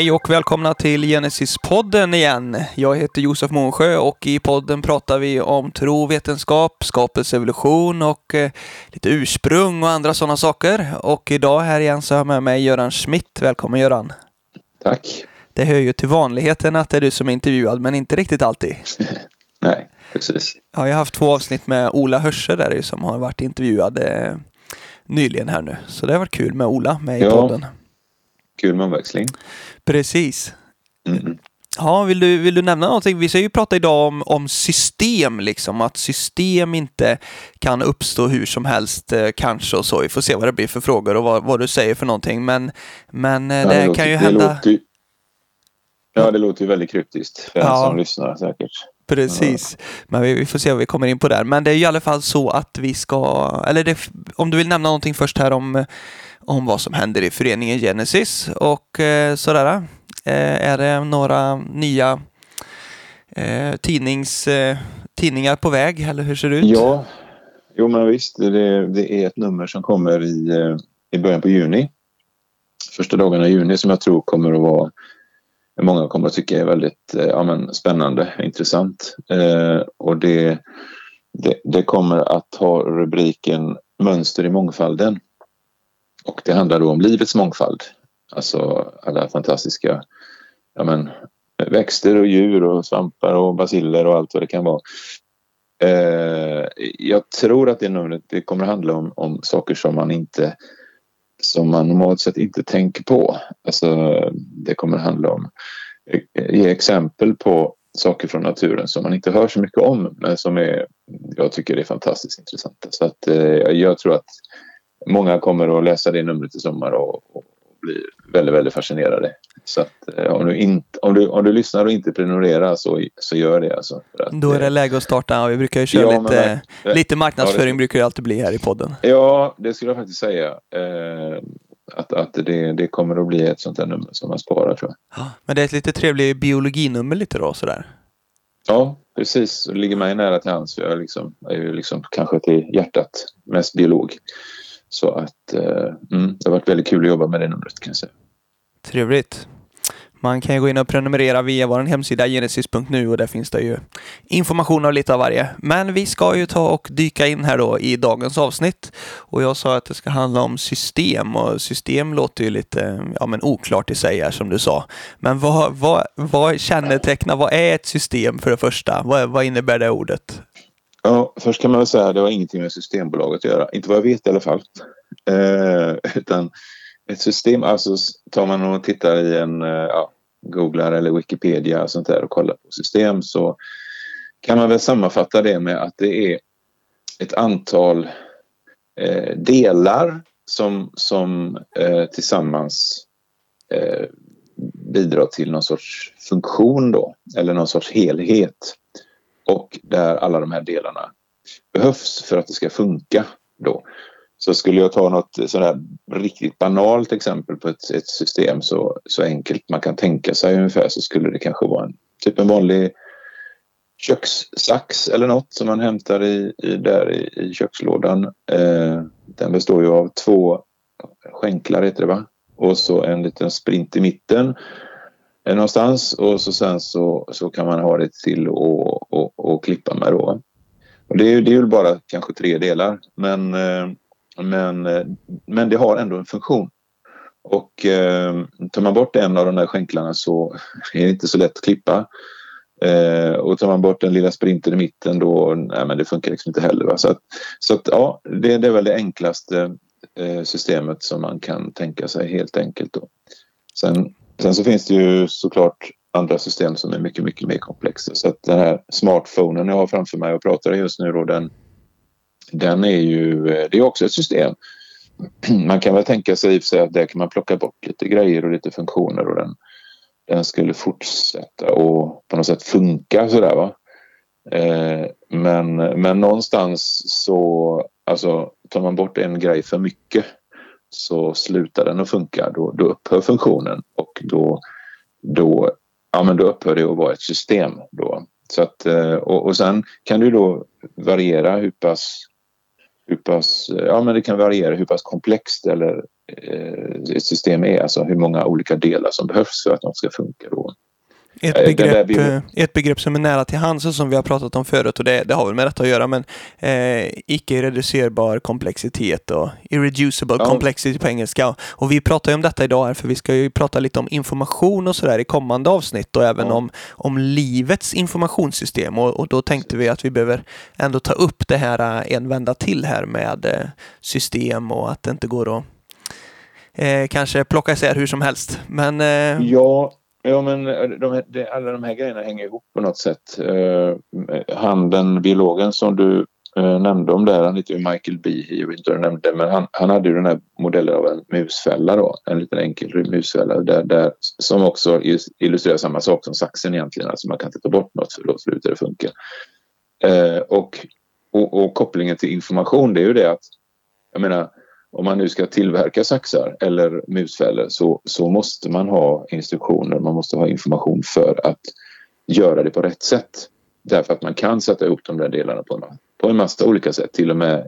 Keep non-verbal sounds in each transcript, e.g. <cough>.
Hej och välkomna till Genesis-podden igen. Jag heter Josef Månsjö och i podden pratar vi om tro, vetenskap, skapets evolution och eh, lite ursprung och andra sådana saker. Och idag här igen så har jag med mig Göran Schmidt. Välkommen Göran! Tack! Det hör ju till vanligheten att det är du som är intervjuad, men inte riktigt alltid. <laughs> Nej, precis. Ja, jag har haft två avsnitt med Ola Hörse där som har varit intervjuad eh, nyligen här nu. Så det har varit kul med Ola med i Ja. podden. Kul med omväxling. Precis. Mm. Ja, vill du, vill du nämna någonting? Vi ska ju prata idag om, om system, liksom. Att system inte kan uppstå hur som helst, eh, kanske och så. Vi får se vad det blir för frågor och vad, vad du säger för någonting. Men, men eh, Ja, det, låter- kan ju det hända. Låter, ju- ja, det låter ju väldigt kryptiskt för Ja. den som lyssnar säkert. Precis. Men vi, vi får se vad vi kommer in på där. Men det är ju i alla fall så att vi ska, eller det, om du vill nämna någonting först här om, om vad som händer i föreningen Genesis och eh, sådär. Eh, är det några nya eh, tidnings, eh, tidningar på väg eller hur ser det ut? Ja, jo men visst. Det, det är ett nummer som kommer i, eh, i början på juni. Första dagarna i juni som jag tror kommer att vara Många kommer att tycka är väldigt eh, ja, men, spännande, intressant. Eh, och det, det, det kommer att ha rubriken Mönster i mångfalden. Och det handlar då om livets mångfald. Alltså alla fantastiska ja, men, växter och djur och svampar och basiller och allt vad det kan vara. Eh, jag tror att det numret det kommer att handla om, om saker som man inte som man normalt sett inte tänker på. Alltså, det kommer att handla om eh, ge exempel på saker från naturen som man inte hör så mycket om men som är, jag tycker är fantastiskt intressanta. Så att, eh, jag tror att många kommer att läsa det numret i sommar och, och bli väldigt, väldigt fascinerade. Så att, eh, om, du inte, om, du, om du lyssnar och inte prenumererar så, så gör det. Alltså, att, Då är det eh, läge att starta vi brukar ju köra Ja, men lite, verkligen. lite marknadsföring Ja, det- brukar ju alltid bli här i podden. Ja, det skulle jag faktiskt säga. Eh, att att det, det kommer att bli ett sånt här nummer som man sparar tror jag. Ja, Men det är ett lite trevligt biologinummer lite då sådär. Ja, precis. Det ligger mig nära till hands. Jag är, liksom, är ju liksom kanske till hjärtat mest biolog. Så att eh, mm, det har varit väldigt kul att jobba med det numret kan jag säga. Trevligt. Man kan ju gå in och prenumerera via vår hemsida genesis.nu och där finns det ju information av lite av varje. Men vi ska ju ta och dyka in här då i dagens avsnitt. Och jag sa att det ska handla om system och system låter ju lite ja, men oklart i sig här som du sa. Men vad, vad, vad kännetecknar, vad är ett system för det första? Vad, vad innebär det ordet? Ja, först kan man väl säga att det har ingenting med Systembolaget att göra. Inte vad jag vet i alla fall. Eh, utan ett system, alltså tar man och tittar i en, eh, ja, googlar eller Wikipedia och sånt där och kollar på system så kan man väl sammanfatta det med att det är ett antal eh, delar som, som eh, tillsammans eh, bidrar till någon sorts funktion då, eller någon sorts helhet. Och där alla de här delarna behövs för att det ska funka då. Så skulle jag ta något sådär riktigt banalt exempel på ett, ett system så, så enkelt man kan tänka sig ungefär så skulle det kanske vara en typ en vanlig kökssax eller något som man hämtar i, i där i, i kökslådan. Eh, den består ju av två skänklar heter det va? Och så en liten sprint i mitten någonstans och så sen så, så kan man ha det till att och, och klippa med då. Och det, är, det är väl bara kanske tre delar men, eh, men, eh, men det har ändå en funktion. Och eh, tar man bort en av de där skänklarna så <laughs> är det inte så lätt att klippa. Eh, och tar man bort den lilla sprinten i mitten då, nej men det funkar liksom inte heller. Va? Så, att, så att ja, det, det är väl det enklaste eh, systemet som man kan tänka sig helt enkelt då. Sen, sen så finns det ju såklart andra system som är mycket, mycket mer komplexa. Så att den här smartphonen jag har framför mig och pratar just nu då, den, den är ju, eh, det är också ett system. <clears throat> Man kan väl tänka sig i och för sig att där kan man plocka bort lite grejer och lite funktioner och den, den skulle fortsätta och på något sätt funka sådär va. Eh, men, men någonstans så, alltså tar man bort en grej för mycket så slutar den att funka. Då, då upphör funktionen och då, då, ja, men då upphör det att vara ett system. Då. Så att, eh, och, och sen kan det ju då variera hur pass, hur pass, ja men det kan variera hur pass komplext eller eh, ett system är, alltså hur många olika delar som behövs för att något ska funka. Då. Ett begrepp, vi... ett begrepp som är nära till hands och som vi har pratat om förut och det, det har väl med detta att göra men eh, icke-reducerbar komplexitet och irreducible ja. complexity på engelska. Och vi pratar ju om detta idag här för vi ska ju prata lite om information och sådär i kommande avsnitt och även ja. om, om livets informationssystem och, och då tänkte vi att vi behöver ändå ta upp det här eh, en vända till här med eh, system och att det inte går att eh, kanske plocka isär hur som helst. Men, eh, ja, Ja, men eh, de, de, alla de här grejerna hänger ihop på något sätt. Eh, uh, han, den biologen som du uh, nämnde om där, han heter ju Michael Behe, jag vet inte du nämnde, men han, han hade ju den här modellen av en musfälla då, en liten enkel musfälla där, där, som också illustrerar samma sak som saxen egentligen, alltså man kan inte ta bort något för då slutar det funka. Uh, och, och, och kopplingen till information, det är ju det att, jag menar, om man nu ska tillverka saxar eller musfällor så, så måste man ha instruktioner, man måste ha information för att göra det på rätt sätt. Därför att man kan sätta ihop de där delarna på en, på en massa olika sätt. Till och med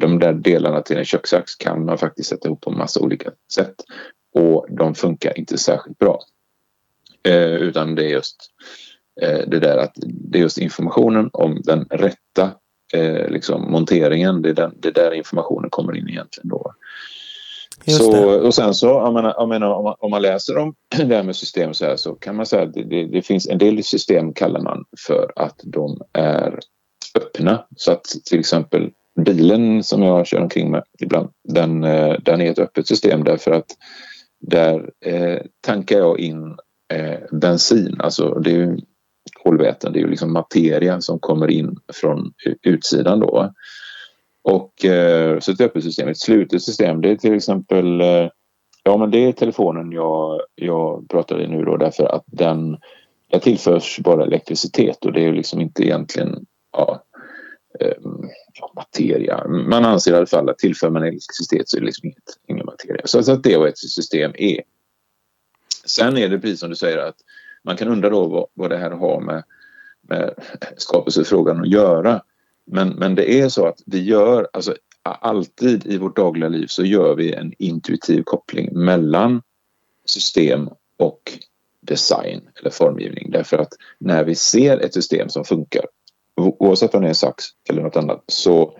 de där delarna till en kökssax kan man faktiskt sätta ihop på en massa olika sätt. Och de funkar inte särskilt bra. Eh, utan det är just eh, det där att det är just informationen om den rätta eh, liksom monteringen. Det är, den, det är där informationen kommer in egentligen då. Så, och sen så, jag menar, jag menar, om, man, om man läser om <clears throat> det här med system så här så kan man säga att det, det, det, finns en del system kallar man för att de är öppna. Så att till exempel bilen som jag kör omkring med ibland, den, eh, den är ett öppet system därför att där eh, tankar jag in eh, bensin. Alltså det är kolväten. Det är ju liksom materia som kommer in från utsidan då. Och eh, så ett öppet system, ett slutet system, det är till exempel eh, Ja men det är telefonen jag, jag pratar i nu då därför att den där tillförs bara elektricitet och det är liksom inte egentligen ja, eh, materia. Man anser i alla fall att tillför man elektricitet så är det liksom inget, ingen materia. Så, så att det är vad ett system är. Sen är det precis som du säger att man kan undra då vad, vad det här har med, med skapelsefrågan att göra. Men, men det är så att vi gör, alltså alltid i vårt dagliga liv så gör vi en intuitiv koppling mellan system och design eller formgivning. Därför att när vi ser ett system som funkar, oavsett om det är en sax eller något annat, så,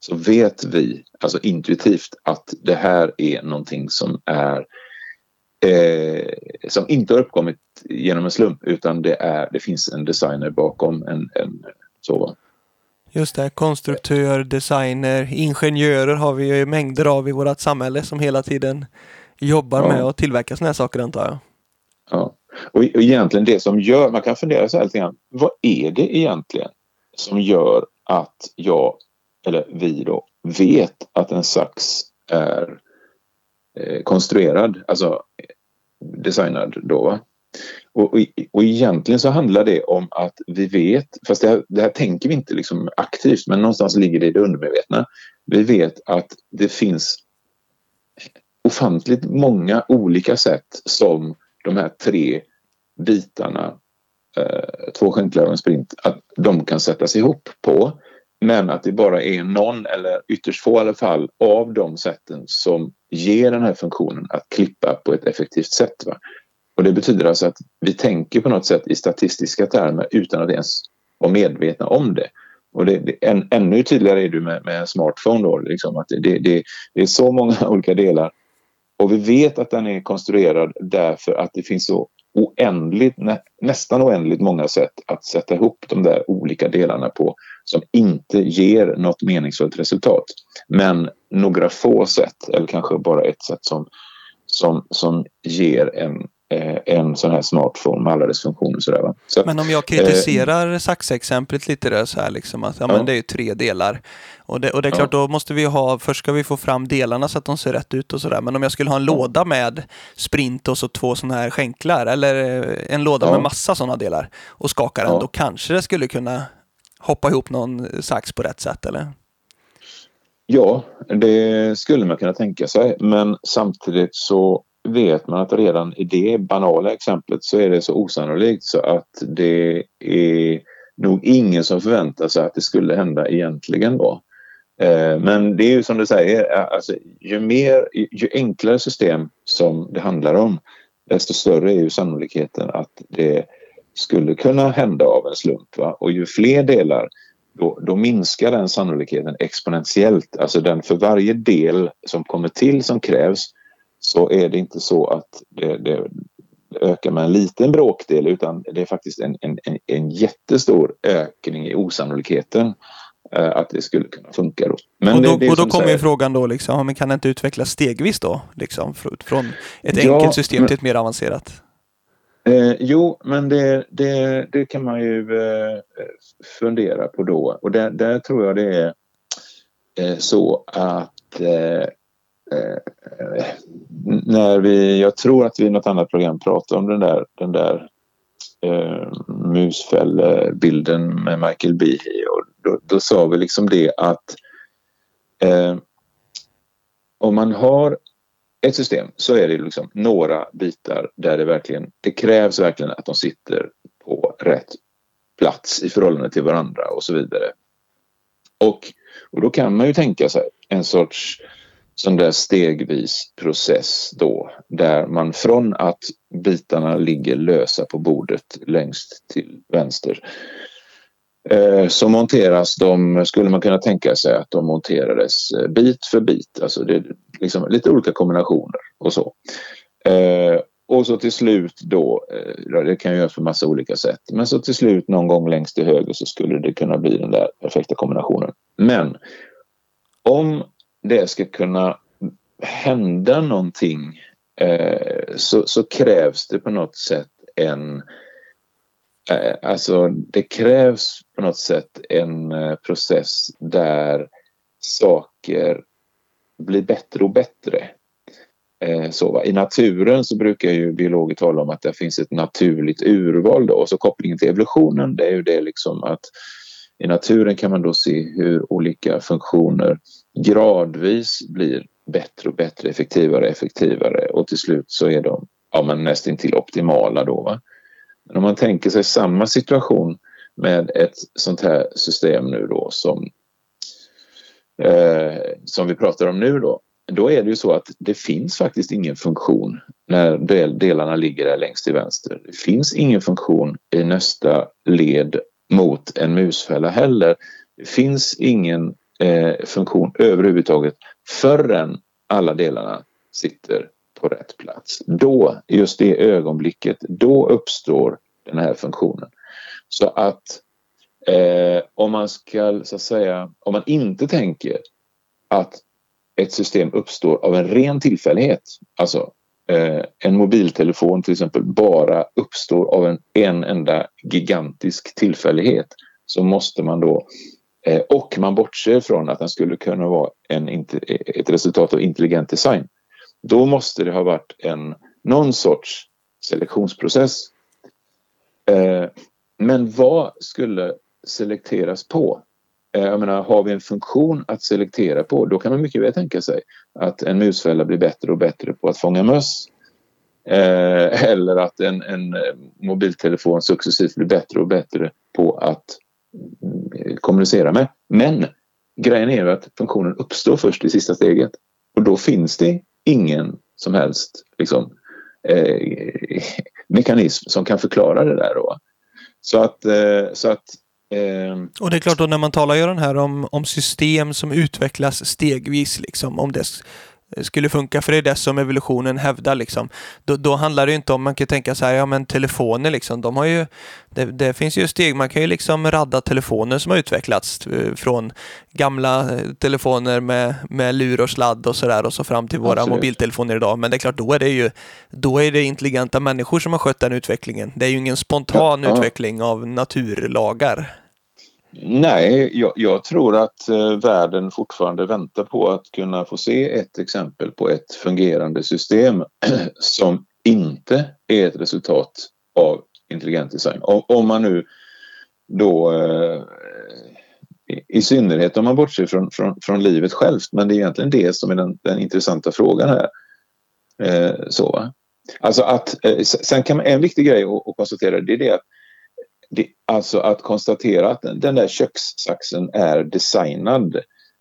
så vet vi alltså intuitivt att det här är någonting som är eh, som inte har uppkommit genom en slump utan det, är, det finns en designer bakom en, en så. Just det, konstruktör, designer, ingenjörer har vi ju mängder av i vårt samhälle som hela tiden jobbar ja. med att tillverka sådana här saker antar jag. Ja, och, och egentligen det som gör, man kan fundera så här lite grann, vad är det egentligen som gör att jag, eller vi då, vet att en sax är eh, konstruerad, alltså designad då. Och, och, och egentligen så handlar det om att vi vet, fast det här, det här tänker vi inte liksom aktivt, men någonstans ligger det i det undermedvetna. Vi vet att det finns ofantligt många olika sätt som de här tre bitarna, eh, två skänklar och en sprint, att de kan sättas ihop på. Men att det bara är någon eller ytterst få i alla fall av de sätten som ger den här funktionen att klippa på ett effektivt sätt. Va? Och det betyder alltså att vi tänker på något sätt i statistiska termer utan att ens vara medvetna om det. Och det, det, än, ännu tydligare är det med, med en smartphone då, liksom att det, det, det är så många <laughs> olika delar. Och vi vet att den är konstruerad därför att det finns så oändligt, nä, nästan oändligt många sätt att sätta ihop de där olika delarna på som inte ger något meningsfullt resultat. Men några få sätt, eller kanske bara ett sätt som, som, som ger en, eh, en sån här smartphone med alla dess funktioner. Sådär, så, men om jag kritiserar eh, saxexemplet lite där så här liksom att ja, ja. Men det är ju tre delar. Och det, och det är klart, ja. då måste vi ha, först ska vi få fram delarna så att de ser rätt ut och sådär. Men om jag skulle ha en låda med sprint och så två sådana här skänklar eller eh, en låda med massa sådana delar och skaka den, då kanske det skulle kunna hoppa ihop någon sax på rätt sätt eller? Ja, det skulle man kunna tänka sig. Men samtidigt så vet man att redan i det banala exemplet så är det så osannolikt så att det är nog ingen som förväntar sig att det skulle hända egentligen då. Eh, men det är ju som du säger, eh, alltså, ju, mer, ju enklare system som det handlar om desto större är ju sannolikheten att det skulle kunna hända av en slump. Va? Och ju fler delar då, då, minskar den sannolikheten exponentiellt. Alltså den för varje del som kommer till som krävs så är det inte så att det, det ökar med en liten bråkdel utan det är faktiskt en, en, en jättestor ökning i osannolikheten eh, att det skulle kunna funka. Då. Men och då, det, det och då kommer ju frågan då, liksom, men kan det inte utvecklas stegvis då? Liksom, från ett ja, enkelt system men, till ett mer avancerat? Eh, jo, men det, det, det, kan man ju eh, fundera på då. Och där, där tror jag det är eh, så att eh, eh, när vi, jag tror att vi i något annat program pratade om den där, den där eh, musfällbilden med Michael Behe och då, då, sa vi liksom det att eh, om man har ett system så är det liksom några bitar där det verkligen det krävs verkligen att de sitter på rätt plats i förhållande till varandra och så vidare. Och, och då kan man ju tänka sig en sorts sån där stegvis process då där man från att bitarna ligger lösa på bordet längst till vänster eh, så monteras de, skulle man kunna tänka sig att de monterades eh, bit för bit, alltså det liksom lite olika kombinationer och så. Eh, och så till slut då, eh, det kan göras på massa olika sätt, men så till slut någon gång längst till höger så skulle det kunna bli den där perfekta kombinationen. Men om det ska kunna hända någonting eh, så, så, krävs det på något sätt en eh, Alltså det krävs på något sätt en eh, process där saker blir bättre och bättre. Eh, så, va? I naturen så brukar ju biologer tala om att det finns ett naturligt urval då. och så kopplingen till evolutionen det är ju det liksom att i naturen kan man då se hur olika funktioner gradvis blir bättre och bättre, effektivare och effektivare och till slut så är de ja, men nästintill optimala då. Va? Men om man tänker sig samma situation med ett sånt här system nu då som, eh, som vi pratar om nu då. Då är det ju så att det finns faktiskt ingen funktion när delarna ligger där längst till vänster. Det finns ingen funktion i nästa led mot en musfälla heller. Det finns ingen eh, funktion överhuvudtaget förrän alla delarna sitter på rätt plats. Då, just det ögonblicket, då uppstår den här funktionen. Så att eh, om man ska så att säga, om man inte tänker att ett system uppstår av en ren tillfällighet, alltså eh, en mobiltelefon till exempel bara uppstår av en, en enda gigantisk tillfällighet så måste man då eh, och man bortser från att den skulle kunna vara en, ett resultat av intelligent design. Då måste det ha varit en, någon sorts selektionsprocess. Eh, men vad skulle selekteras på? Eh, jag menar, har vi en funktion att selektera på då kan man mycket väl tänka sig att en musfälla blir bättre och bättre på att fånga möss. Eh, eller att en, en eh, mobiltelefon successivt blir bättre och bättre på att mm, kommunicera med. Men grejen är ju att funktionen uppstår först i sista steget och då finns det ingen som helst liksom, eh, <laughs> mekanism som kan förklara det där. Då. Så att, eh, så att Ehm, och det är klart då när man talar ju den här om, om system som utvecklas stegvis, liksom, om det skulle funka, för det är det som evolutionen hävdar. Liksom. Då, då handlar det inte om, man kan tänka så här, ja men telefoner liksom, de har ju, det, det, finns ju steg, man kan ju liksom radda telefoner som har utvecklats eh, från gamla eh, telefoner med, med lur och sladd och sådär och så fram till våra Absolut. mobiltelefoner idag. Men det är klart, då är det ju då är det intelligenta människor som har skött den utvecklingen. Det är ju ingen spontan ja, utveckling av naturlagar. Nej, jag, jag, tror att eh, världen fortfarande väntar på att kunna få se ett exempel på ett fungerande system <clears throat> som inte är ett resultat av intelligent design. Om, om man nu då eh, i, synnerhet om man bortser från, från, från, livet självt, men det är egentligen det som är den, den intressanta frågan här. Eh, så, Alltså att, eh, sen kan man, en viktig grej att, att konstatera det är det att det, alltså att konstatera att den där kökssaxen är designad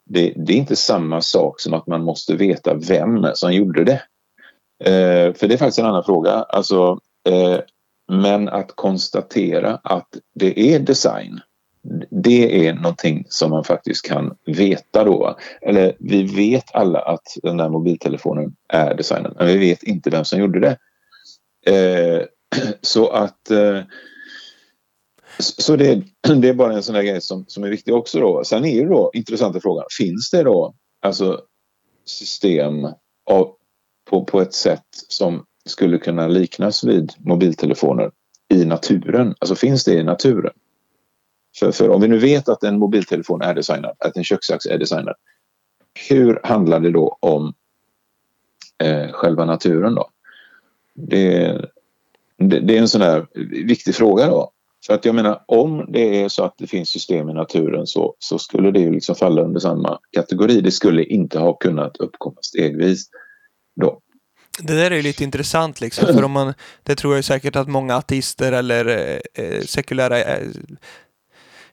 det, det, är inte samma sak som att man måste veta vem som gjorde det. Eh, för det är faktiskt en annan fråga. Alltså, eh, men att konstatera att det är design det är någonting som man faktiskt kan veta då. Eller vi vet alla att den där mobiltelefonen är designad men vi vet inte vem som gjorde det. Eh, <clears throat> så att eh, så det, <clears throat> det, är bara en sån där grej som, som är viktig också då. Sen är ju då intressanta frågan, finns det då alltså system av, på, på ett sätt som skulle kunna liknas vid mobiltelefoner i naturen? Alltså finns det i naturen? För, för om vi nu vet att en mobiltelefon är designad, att en kökssax är designad. Hur handlar det då om eh, själva naturen då? Det, det, det, är en sån här viktig fråga då. För att jag menar om det är så att det finns system i naturen så, så skulle det ju liksom falla under samma kategori. Det skulle inte ha kunnat uppkomma stegvis då. Det där är ju lite intressant liksom, för om man, det tror jag säkert att många ateister eller eh, eh, sekulära eh,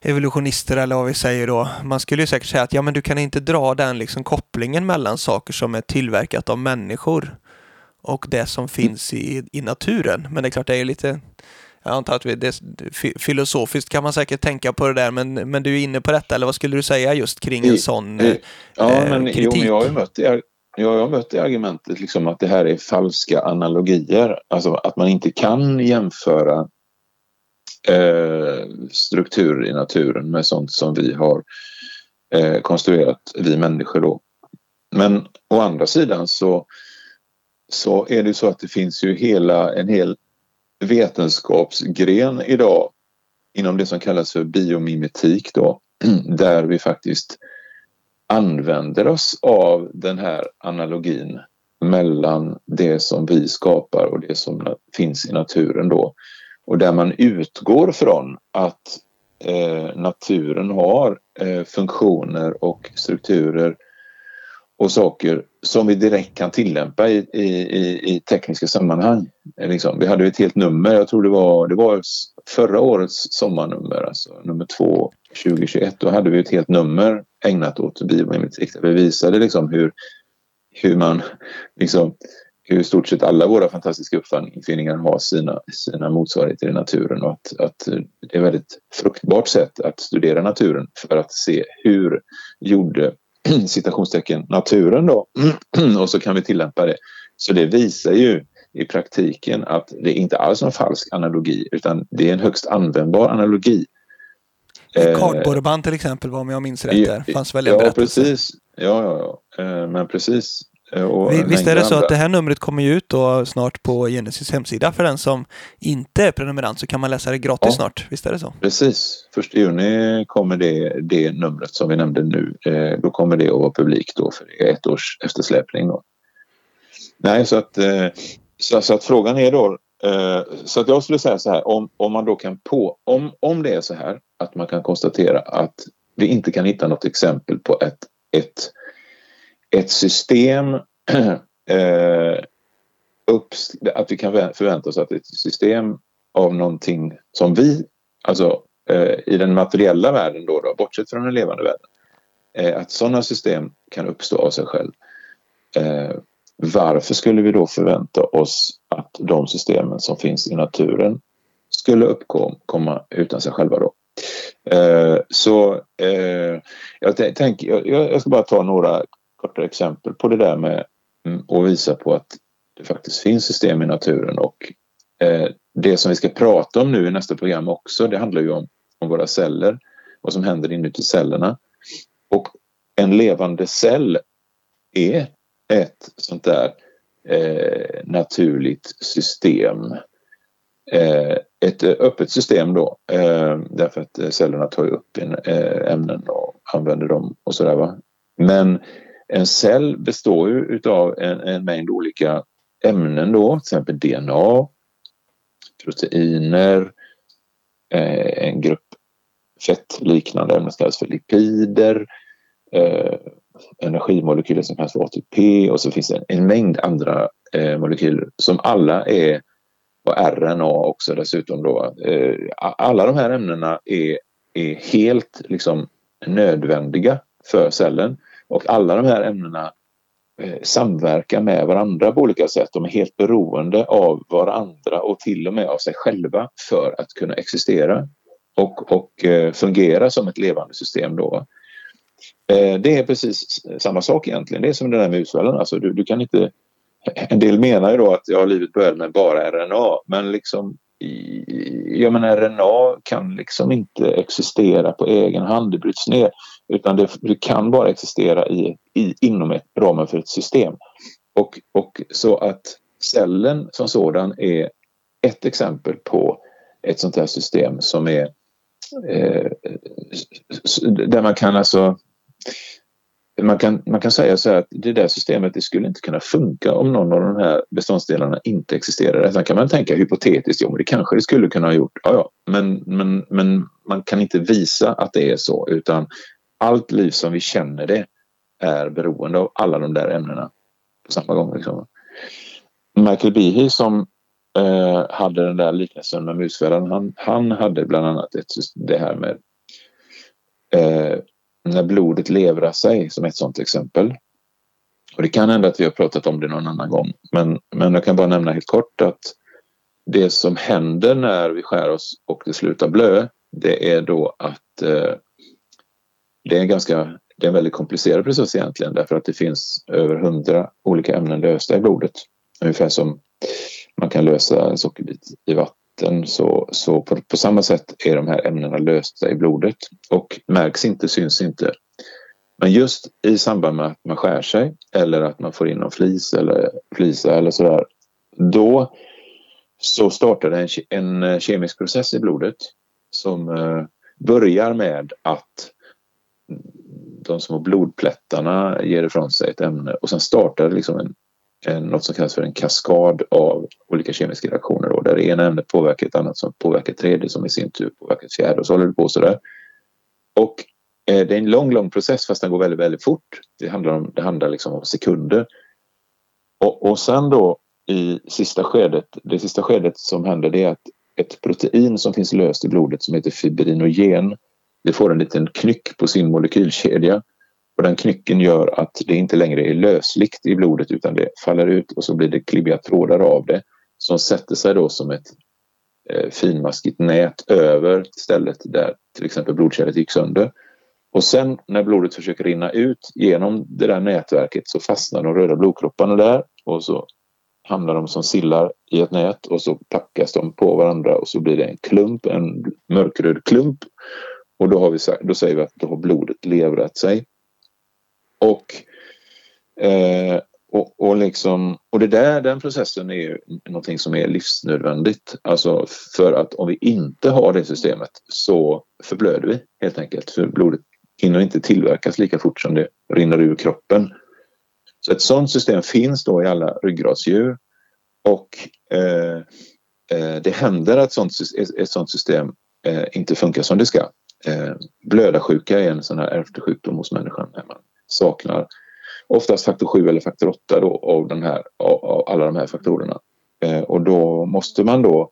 evolutionister eller vad vi säger då. Man skulle ju säkert säga att ja, men du kan inte dra den liksom kopplingen mellan saker som är tillverkat av människor och det som finns i, i naturen. Men det är klart, det är lite jag antar att vi, det, filosofiskt kan man säkert tänka på det där, men, men du är inne på detta, eller vad skulle du säga just kring en sån eh, ja, men, kritik? Jo, men jag har ju mött det, jag har mött det argumentet liksom att det här är falska analogier, alltså att man inte kan jämföra eh, strukturer i naturen med sånt som vi har eh, konstruerat, vi människor då. Men å andra sidan så, så är det så att det finns ju hela en hel vetenskapsgren idag inom det som kallas för biomimetik då, <clears throat> där vi faktiskt använder oss av den här analogin mellan det som vi skapar och det som finns i naturen då. Och där man utgår från att eh, naturen har eh, funktioner och strukturer och saker som vi direkt kan tillämpa i, i, i tekniska sammanhang. Liksom. Vi hade ett helt nummer, jag tror det var, det var förra årets sommarnummer, alltså nummer två 2021. Då hade vi ett helt nummer ägnat åt biomimetik. Vi visade liksom hur, hur man liksom hur i stort sett alla våra fantastiska uppfinningar har sina, sina motsvarigheter i naturen och att, att det är ett väldigt fruktbart sätt att studera naturen för att se hur gjorde <clears throat> citationstecken naturen då <clears throat> och så kan vi tillämpa det. Så det visar ju i praktiken att det inte alls är en falsk analogi utan det är en högst användbar analogi. Kardborreband till exempel, om jag minns rätt, där fanns väl en Ja, precis. Ja, ja, ja. Eh, men precis. Eh, visst är det så att det här numret kommer ju ut då snart på Genesis hemsida för den som inte är prenumerant så kan man läsa det gratis ja, snart. Visst är det så? Precis. Första juni kommer det, det numret som vi nämnde nu. Eh, då kommer det att vara publikt då för det är ett års eftersläpning. Då. Nej, så att, eh, så, så, att frågan är då så att jag skulle säga så här om, om man då kan på om, om det är så här att man kan konstatera att vi inte kan hitta något exempel på ett, ett ett system <clears throat> eh, upps, att vi kan förvänta oss att ett system av någonting som vi, alltså eh, i den materiella världen då, då bortsett från den levande världen, eh, att sådana system kan uppstå av sig själv. Eh, varför skulle vi då förvänta oss att de systemen som finns i naturen skulle uppkomma utan sig själva då? Eh, så eh, jag, tänk, jag, jag ska bara ta några korta exempel på det där med mm, att visa på att det faktiskt finns system i naturen och eh, det som vi ska prata om nu i nästa program också, det handlar ju om, om våra celler, vad som händer inuti cellerna. Och en levande cell är ett sånt där eh, naturligt system. Eh, ett eh, öppet system då, eh, därför att eh, cellerna tar upp in, eh, ämnen och använder dem och sådär. Va? Men en cell består ju utav en, en mängd olika ämnen då, till exempel DNA, proteiner, eh, en grupp fettliknande ämnen som kallas för lipider, eh, energimolekyler som kallas för ATP och så finns det en, en mängd andra eh, molekyler som alla är och RNA också dessutom då. Eh, alla de här ämnena är, är helt liksom nödvändiga för cellen. Och alla de här ämnena eh, samverkar med varandra på olika sätt. De är helt beroende av varandra och till och med av sig själva för att kunna existera och, och eh, fungera som ett levande system. Då. Eh, det är precis samma sak egentligen. Det är som den där musvallen. Alltså du, du kan inte... En del menar ju då att ja, livet började med bara RNA men liksom jag menar RNA kan liksom inte existera på egen hand, det bryts ner. Utan det, det kan bara existera i, i, inom ett, ramen för ett system. Och, och så att cellen som sådan är ett exempel på ett sånt här system som är eh, där man kan alltså man kan, man kan säga så här att det där systemet det skulle inte kunna funka om någon av de här beståndsdelarna inte existerade. Sen kan man tänka hypotetiskt, jo men det kanske det skulle kunna ha gjort. Ja, ja. Men, men, men man kan inte visa att det är så utan allt liv som vi känner det är beroende av alla de där ämnena på samma gång. Liksom. Michael Behe som eh, hade den där liknelsen med musfällan, han, han hade bland annat ett, det här med eh, när blodet levrar sig som ett sådant exempel. Och det kan hända att vi har pratat om det någon annan gång men, men jag kan bara nämna helt kort att det som händer när vi skär oss och det slutar blö det är då att eh, det är en ganska det är en väldigt komplicerad process egentligen därför att det finns över hundra olika ämnen lösta i blodet. Ungefär som man kan lösa en sockerbit i vatten så, så på, på, samma sätt är de här ämnena lösta i blodet och märks inte, syns inte. Men just i samband med att man skär sig eller att man får in någon flis eller flisa eller sådär då så startar det en, en eh, kemisk process i blodet som eh, börjar med att de små blodplättarna ger ifrån sig ett ämne och sen startar det liksom en, en, något som kallas för en kaskad av olika kemiska reaktioner då, där det ena ämnet påverkar ett annat som påverkar ett tredje som i sin tur påverkar ett fjärde och så håller det på sådär. Och eh, det är en lång, lång process fast den går väldigt, väldigt fort. Det handlar, om, det handlar liksom om sekunder. Och, och sen då i sista skedet, det sista skedet som händer det är att ett protein som finns löst i blodet som heter fibrinogen det får en liten knyck på sin molekylkedja och den knycken gör att det inte längre är lösligt i blodet utan det faller ut och så blir det klibbiga trådar av det som sätter sig då som ett eh, finmaskigt nät över stället där till exempel blodkärlet gick sönder. Och sen när blodet försöker rinna ut genom det där nätverket så fastnar de röda blodkropparna där och så hamnar de som sillar i ett nät och så packas de på varandra och så blir det en klump, en mörkröd klump. Och då, har vi, då säger vi att då har blodet levrat sig. Och, eh, och, och, liksom, och det där, den processen är ju någonting som är livsnödvändigt. Alltså för att om vi inte har det systemet så förblöder vi helt enkelt. För blodet hinner inte tillverkas lika fort som det rinner ur kroppen. Så ett sådant system finns då i alla ryggradsdjur och eh, eh, det händer att sånt, ett sådant system eh, inte funkar som det ska. Eh, blödarsjuka är en sån här ärftlig sjukdom hos människan när man saknar oftast faktor 7 eller faktor 8 då, av, den här, av, av alla de här faktorerna. Eh, och då måste man då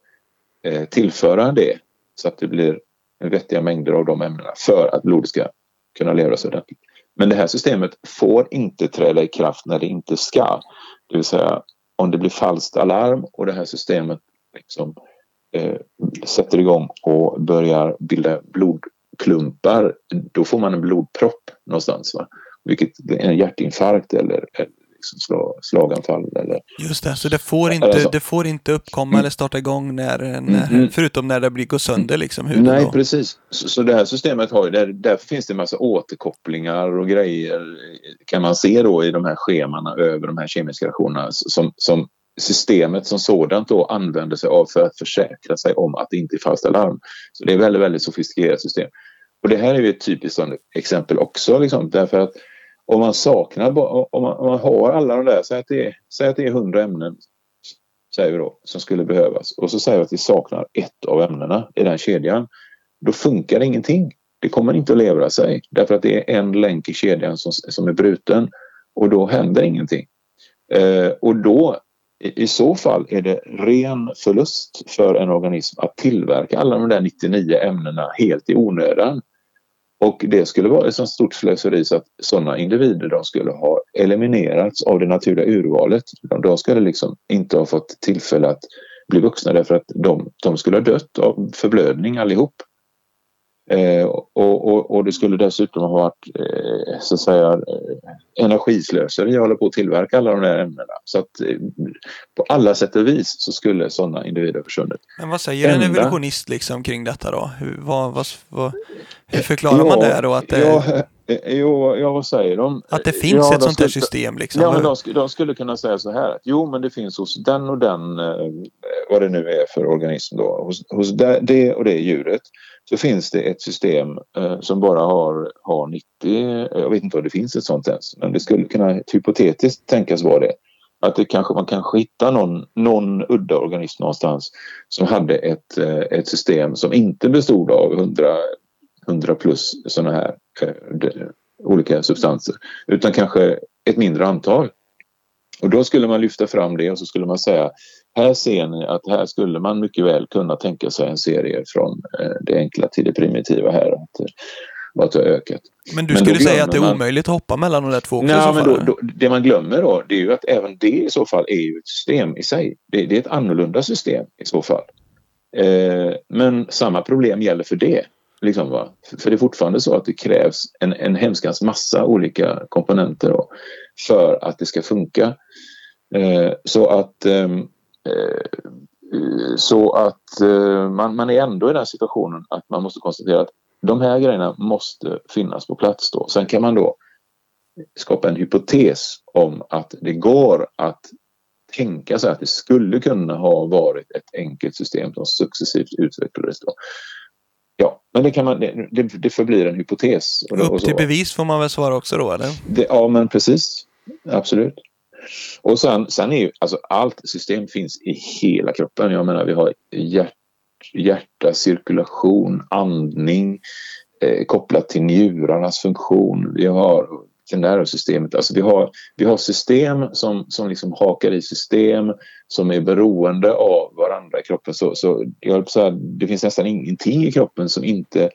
eh, tillföra det så att det blir vettiga mängder av de ämnena för att blodet ska kunna leva sig ordentligt. Men det här systemet får inte träda i kraft när det inte ska. Det vill säga om det blir falskt alarm och det här systemet liksom, eh, sätter igång och börjar bilda blod blodklumpar då får man en blodpropp någonstans. Va? vilket är en hjärtinfarkt eller, liksom slaganfall. Eller, Just det, så det får inte, alltså, det får inte uppkomma mm. eller starta igång när, när mm. förutom när det blir går sönder liksom huden. Nej, då. precis. Så, så, det här systemet har ju, där, därför finns det en massa återkopplingar och grejer kan man se då i de här schemana över de här kemiska reaktionerna som, som systemet som sådant då använder sig av för att försäkra sig om att det inte är falskt alarm. Så det är väldigt, väldigt sofistikerat system. Och det här är ju ett typiskt exempel också liksom, därför att om man saknar, om man, om man har alla de där, säg att, det är, säg att det är 100 ämnen säger vi då, som skulle behövas och så säger vi att vi saknar ett av ämnena i den kedjan. Då funkar ingenting. Det kommer inte att levra sig därför att det är en länk i kedjan som, som är bruten och då händer ingenting. Eh, och då i, i så fall är det ren förlust för en organism att tillverka alla de där 99 ämnena helt i onödan. Och det skulle vara ett så stort slöseri så att sådana individer de skulle ha eliminerats av det naturliga urvalet. De skulle liksom inte ha fått tillfälle att bli vuxna därför att de, de skulle ha dött av förblödning allihop. Eh, och, och, och, det skulle dessutom ha varit eh, så att säga eh, energislöseri att hålla på att tillverka alla de där ämnena. Så att eh, på alla sätt och vis så skulle sådana individer försvunnit. Men vad säger Enda... en evolutionist liksom kring detta då? Hur, vad, vad, vad, hur förklarar ja, man det då? Att det... Ja, eh, jo, ja, vad säger de? Att det finns ja, ett sånt här system liksom? Ja, men de, de, skulle kunna säga så här att jo, men det finns hos den och den, eh, vad det nu är för organism då, hos, hos det, det och det djuret så finns det ett system eh, som bara har, har 90, jag vet inte om det finns ett sånt ens, men det skulle kunna hypotetiskt tänkas vara det. Att det kanske, man kanske hittar någon, någon udda organism någonstans som hade ett, eh, ett system som inte bestod av 100, 100 plus sådana här eh, olika substanser utan kanske ett mindre antal. Och då skulle man lyfta fram det och så skulle man säga här ser ni att här skulle man mycket väl kunna tänka sig en serie från eh, det enkla till det primitiva här. Att, eh, att det har ökat. Men du skulle säga att det är man... omöjligt att hoppa mellan de där två Nej, men då, då, Det man glömmer då det är ju att även det i så fall är ju ett system i sig. Det, det är ett annorlunda system i så fall. Eh, men samma problem gäller för det. Liksom, va? För det är fortfarande så att det krävs en, en hemskans massa olika komponenter då, för att det ska funka. Eh, så att Eh, så att eh, man, man är ändå i den situationen att man måste konstatera att de här grejerna måste finnas på plats då. Sen kan man då skapa en hypotes om att det går att tänka sig att det skulle kunna ha varit ett enkelt system som successivt utvecklades. Då. Ja, men det, kan man, det, det förblir en hypotes. Och, Upp till bevis får man väl svara också då, eller? Det, ja, men precis. Absolut. Och sen, sen är ju, alltså allt system finns i hela kroppen. Jag menar vi har hjärt, hjärta, cirkulation, andning eh, kopplat till njurarnas funktion. Vi har nervsystemet. Alltså vi har, vi har system som, som liksom hakar i system som är beroende av varandra i kroppen. Så, så jag så här, det finns nästan ingenting i kroppen som inte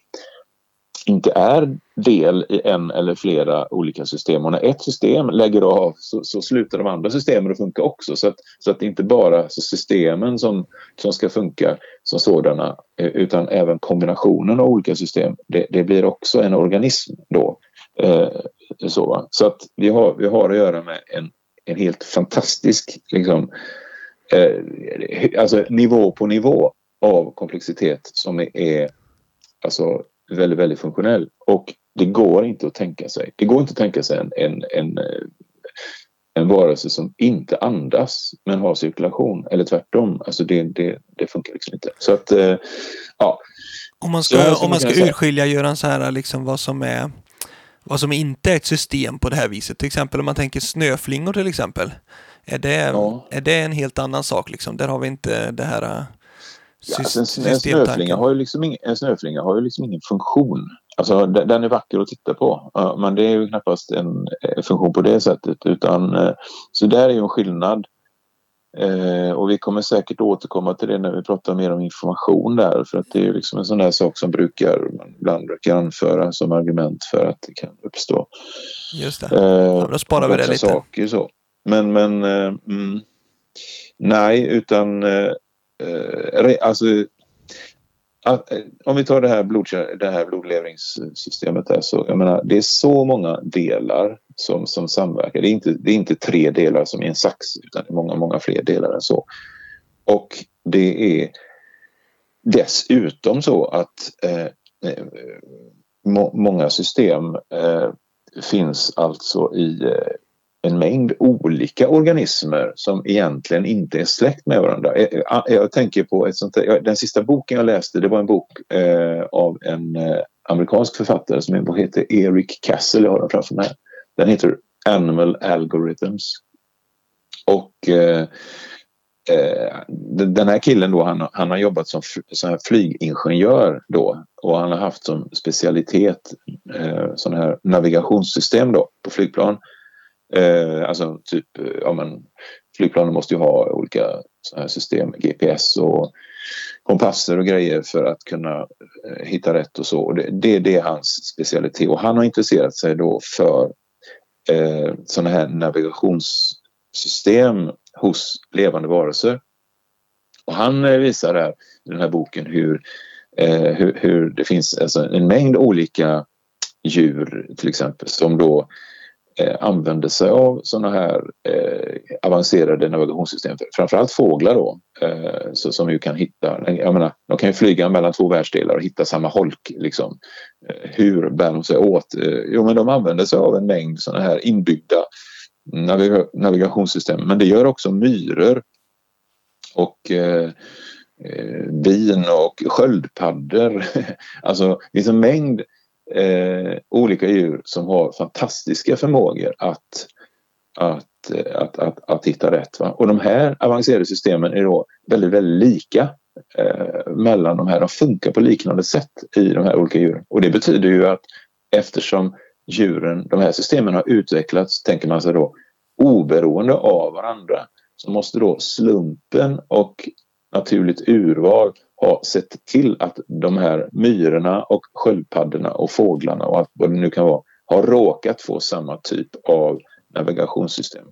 inte är del i en eller flera olika system. Och när ett system lägger av så, så slutar de andra systemen att funka också. Så att, så att det inte bara är systemen som, som ska funka som sådana eh, utan även kombinationen av olika system. Det, det blir också en organism då. Eh, så så att vi har, vi har att göra med en, en helt fantastisk liksom, eh, alltså nivå på nivå av komplexitet som är alltså väldigt, väldigt funktionell. Och det går inte att tänka sig. Det går inte att tänka sig en, en, en, eh, en varelse som inte andas men har cirkulation eller tvärtom. Alltså det, det, det funkar liksom inte. Så att, eh, ja. Om man ska, om man ska urskilja, Göran, så här liksom vad som är vad som inte är ett system på det här viset. Till exempel om man tänker snöflingor till exempel. Är det, ja. är det en helt annan sak liksom? Där har vi inte det här Alltså en, en, snöflinga har ju liksom ingen, en snöflinga har ju liksom ingen funktion. Alltså den är vacker att titta på men det är ju knappast en funktion på det sättet utan eh, så där är ju en skillnad. Eh, och vi kommer säkert återkomma till det när vi pratar mer om information där för att det är ju liksom en sån där sak som brukar, man ibland brukar anföra som argument för att det kan uppstå. Just det, ja, då sparar vi det lite. Saker, så. Men, men mm, nej utan eh, alltså eh, om vi tar det här, blod, det här blodlevringssystemet där så jag menar det är så många delar som, som samverkar. Det är, inte, det är inte tre delar som i en sax utan det är många, många fler delar än så. Och det är dessutom så att eh, eh må, många system eh, finns alltså i eh, en mängd olika organismer som egentligen inte är släkt med varandra. Eh, eh, jag tänker på ett sånt här, den sista boken jag läste det var en bok eh, av en eh, amerikansk författare som heter Eric Castle, jag har den framför mig. Den heter Animal Algorithms. Och eh, eh den här killen då, han, han har jobbat som, som flygingenjör då och han har haft som specialitet eh, sådana här navigationssystem då på flygplan Eh, alltså typ, eh, ja men flygplanen måste ju ha olika här system, GPS och kompasser och grejer för att kunna eh, hitta rätt och så. Och det, det, det är hans specialitet och han har intresserat sig då för eh, sådana här navigationssystem hos levande varelser. Och han eh, visar där i den här boken hur, eh, hur, hur, det finns alltså en mängd olika djur till exempel som då eh, använder sig av sådana här eh, avancerade navigationssystem. Framförallt fåglar då, eh, så, som ju kan hitta, jag menar, de kan ju flyga mellan två världsdelar och hitta samma holk. Liksom. Eh, hur bär de sig åt? Eh, jo, men de använder sig av en mängd sådana här inbyggda naviga navigationssystem. Men det gör också myror och eh, eh bin och sköldpaddor. <laughs> alltså det finns en mängd eh, olika djur som har fantastiska förmågor att, att, eh, att, att, att hitta rätt. Va? Och de här avancerade systemen är då väldigt, väldigt lika eh, mellan de här. De funkar på liknande sätt i de här olika djuren. Och det betyder ju att eftersom djuren, de här systemen har utvecklats, tänker man sig då, oberoende av varandra så måste då slumpen och naturligt urval har sett till att de här myrorna och sköldpaddorna och fåglarna och allt vad det nu kan vara har råkat få samma typ av navigationssystem.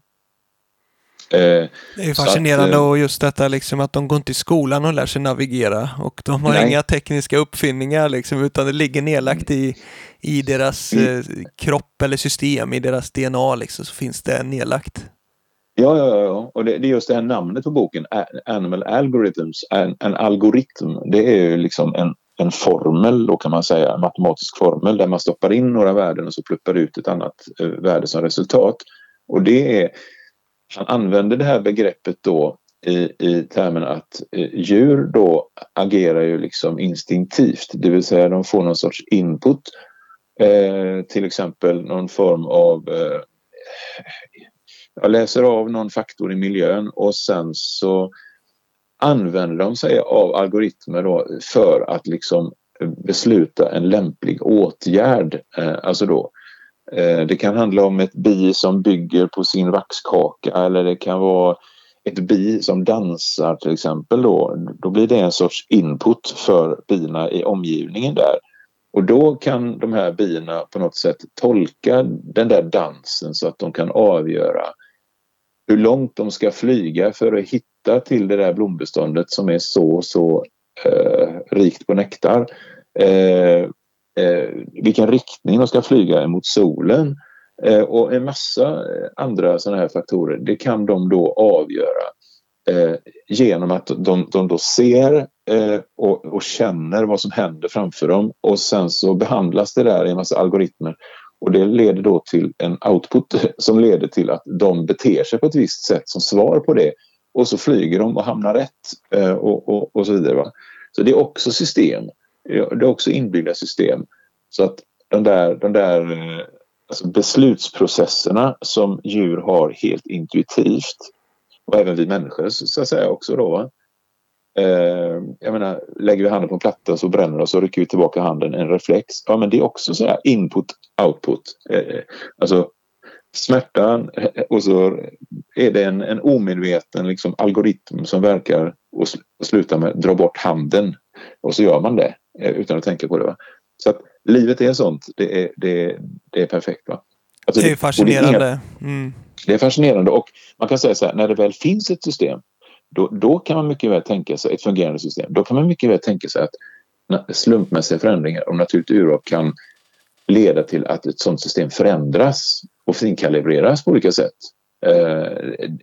Eh, det är fascinerande att, eh, och just detta liksom att de går inte i skolan och lär sig navigera och de har nej. inga tekniska uppfinningar liksom utan det ligger nedlagt i, i deras eh, kropp eller system, i deras DNA liksom så finns det nedlagt. Ja, ja, ja. och det, det, är just det här namnet på boken, Animal Algorithms, en, en algoritm, det är ju liksom en, en formel då kan man säga, en matematisk formel där man stoppar in några värden och så pluppar ut ett annat eh, värde som resultat. Och det är, han använder det här begreppet då i, i termen att eh, djur då agerar ju liksom instinktivt, det vill säga de får någon sorts input, eh, till exempel någon form av eh, jag läser av någon faktor i miljön och sen så använder de sig av algoritmer då för att liksom besluta en lämplig åtgärd. Eh, alltså då, eh, det kan handla om ett bi som bygger på sin vaxkaka eller det kan vara ett bi som dansar till exempel. Då, då blir det en sorts input för bina i omgivningen där. Och då kan de här bina på något sätt tolka den där dansen så att de kan avgöra hur långt de ska flyga för att hitta till det där blombeståndet som är så, så eh, rikt på nektar. Eh, eh, vilken riktning de ska flyga mot solen eh, och en massa andra sådana här faktorer. Det kan de då avgöra eh, genom att de, de då ser eh, och, och, känner vad som händer framför dem och sen så behandlas det där i en massa algoritmer och det leder då till en output som leder till att de beter sig på ett visst sätt som svar på det. Och så flyger de och hamnar rätt eh, och, och, och så vidare. Va? Så det är också system. Det är också inbyggda system. Så att de där, de där eh, alltså beslutsprocesserna som djur har helt intuitivt och även vi människor så att säga också då. Va? Eh, jag menar, lägger vi handen på en platta så bränner det och så rycker vi tillbaka handen, en reflex. Ja, men det är också så här input, output. Eh, alltså smärtan och så är det en, en omedveten liksom, algoritm som verkar och, sl och slutar med dra bort handen och så gör man det eh, utan att tänka på det. Va? Så att livet är sånt. Det är, det, det är perfekt. Va? Alltså, det är fascinerande. Det är, mm. det är fascinerande och man kan säga så här, när det väl finns ett system då, då kan man mycket väl tänka sig ett fungerande system. Då kan man mycket väl tänka sig att slumpmässiga förändringar och naturligt urval kan leda till att ett sådant system förändras och finkalibreras på olika sätt. Eh,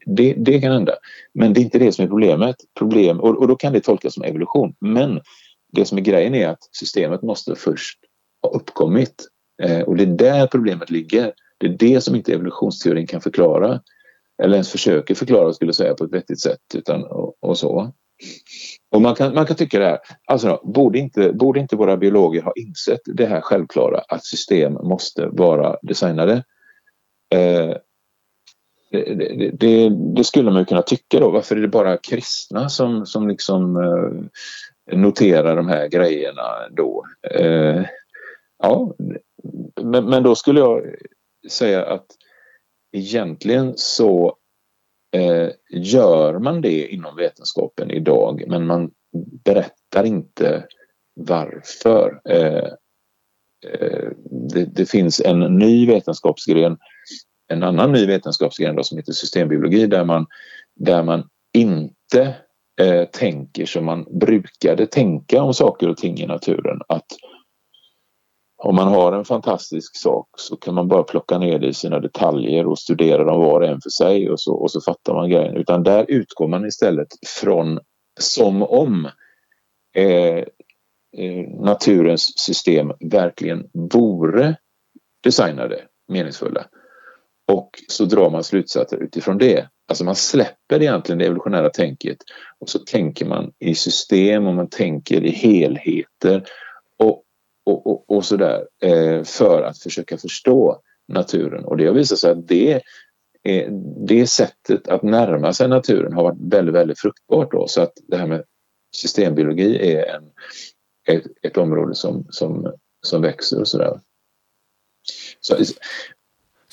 det, det, kan hända. Men det är inte det som är problemet. Problem, och, och då kan det tolkas som evolution. Men det som är grejen är att systemet måste först ha uppkommit. Eh, och det är där problemet ligger. Det är det som inte evolutionsteorin kan förklara eller ens försöker förklara skulle säga på ett vettigt sätt utan, och, och så. Och man kan, man kan tycka det här, alltså borde inte, borde inte våra biologer ha insett det här självklara att system måste vara designade? Eh, det, det, det, det, skulle man ju kunna tycka då. Varför är det bara kristna som, som liksom eh, noterar de här grejerna då? Eh, ja, men, men då skulle jag säga att egentligen så eh, gör man det inom vetenskapen idag men man berättar inte varför. Eh, eh, det, det, finns en ny vetenskapsgren, en annan ny vetenskapsgren då, som heter systembiologi där man, där man inte eh, tänker som man brukade tänka om saker och ting i naturen. Att om man har en fantastisk sak så kan man bara plocka ner det i sina detaljer och studera dem var och en för sig och så, och så fattar man grejen. Utan där utgår man istället från som om eh, eh naturens system verkligen vore designade meningsfulla. Och så drar man slutsatser utifrån det. Alltså man släpper egentligen det evolutionära tänket och så tänker man i system och man tänker i helheter och, och, och, sådär eh, för att försöka förstå naturen. Och det har visat sig att det, eh, det sättet att närma sig naturen har varit väldigt, väldigt fruktbart. Då. Så att det här med systembiologi är en, ett, ett område som, som, som växer och sådär. Så,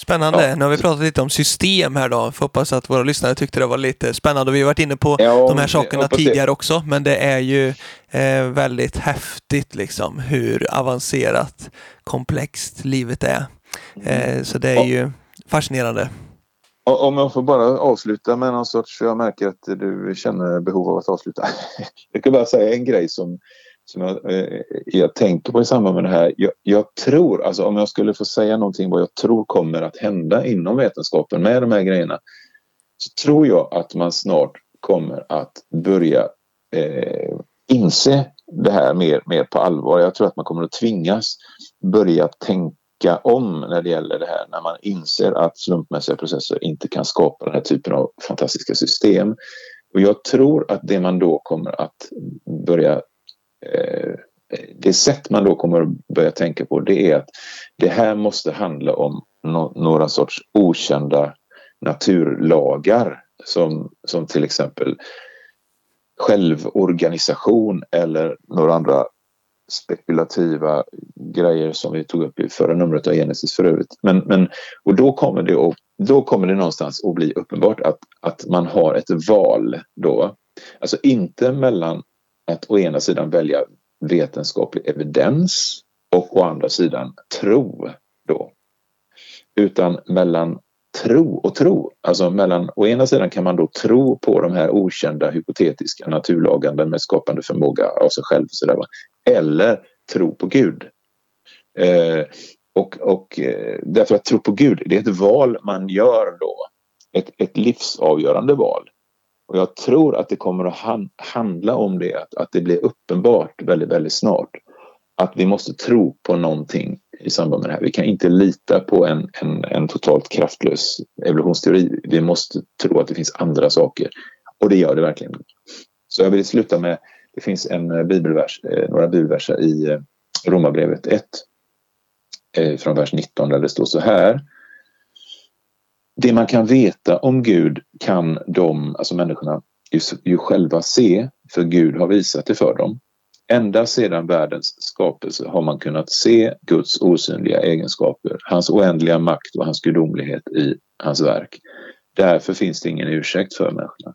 Spännande. Ja. Nu har vi pratat lite om system här då. Får hoppas att våra lyssnare tyckte det var lite spännande. Vi har varit inne på ja, de här sakerna tidigare det. också, men det är ju eh, väldigt häftigt liksom hur avancerat, komplext livet är. Eh, så det är ja. ju fascinerande. Om jag får bara avsluta med någon sorts, jag märker att du känner behov av att avsluta. <laughs> Jag kan bara säga en grej som som jag, eh, jag tänker på i samband med det här. Jag, jag, tror, alltså om jag skulle få säga någonting vad jag tror kommer att hända inom vetenskapen med de här grejerna så tror jag att man snart kommer att börja eh, inse det här mer, mer på allvar. Jag tror att man kommer att tvingas börja tänka om när det gäller det här när man inser att slumpmässiga processer inte kan skapa den här typen av fantastiska system. Och jag tror att det man då kommer att börja Eh, det sätt man då kommer att börja tänka på det är att det här måste handla om no några sorts okända naturlagar som, som till exempel självorganisation eller några andra spekulativa grejer som vi tog upp i förra numret av Genesis för övrigt. Men, men, och då kommer, det att, då kommer det någonstans att bli uppenbart att, att man har ett val då. Alltså inte mellan att å ena sidan välja vetenskaplig evidens och å andra sidan tro då. Utan mellan tro och tro. Alltså mellan, å ena sidan kan man då tro på de här okända hypotetiska naturlagarna med skapande förmåga av sig själv. Och sådär eller tro på Gud. Eh, och, och eh, därför att tro på Gud, det är ett val man gör då. Ett, ett livsavgörande val. Och jag tror att det kommer att han, handla om det, att, att det blir uppenbart väldigt, väldigt snart att vi måste tro på någonting i samband med det här. Vi kan inte lita på en, en, en totalt kraftlös evolutionsteori. Vi måste tro att det finns andra saker. Och det gör det verkligen. Så jag vill sluta med, det finns en eh, bibelvers, eh, några bibelverser i eh, Romarbrevet 1 från vers 19 där det står så här det man kan veta om Gud kan de, alltså människorna, ju, ju själva se, för Gud har visat det för dem. Ända sedan världens skapelse har man kunnat se Guds osynliga egenskaper, hans oändliga makt och hans gudomlighet i hans verk. Därför finns det ingen ursäkt för människorna.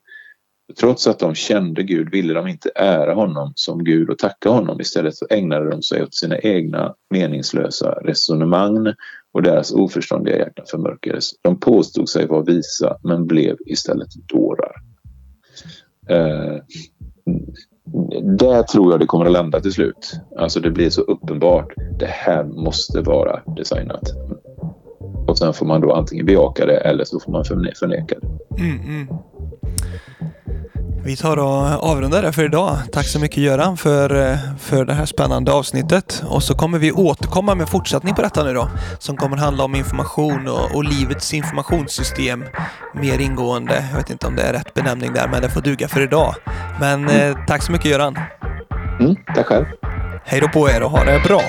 Trots att de kände Gud ville de inte ära honom som Gud och tacka honom. Istället så ägnade de sig åt sina egna meningslösa resonemang och deras oförståndiga hjärtan förmörkades. De påstod sig vara visa men blev istället dårar. Eh, där tror jag det kommer att landa till slut. Alltså det blir så uppenbart. Det här måste vara designat. Och sen får man då antingen bejaka det eller så får man förneka det. Mm, mm. Vi tar och avrundar det för idag. Tack så mycket Göran för, för det här spännande avsnittet. Och så kommer vi återkomma med fortsättning på detta nu då. Som kommer handla om information och, och livets informationssystem mer ingående. Jag vet inte om det är rätt benämning där, men det får duga för idag. Men eh, tack så mycket Göran. Mm, tack själv. Hej då på er och ha det bra.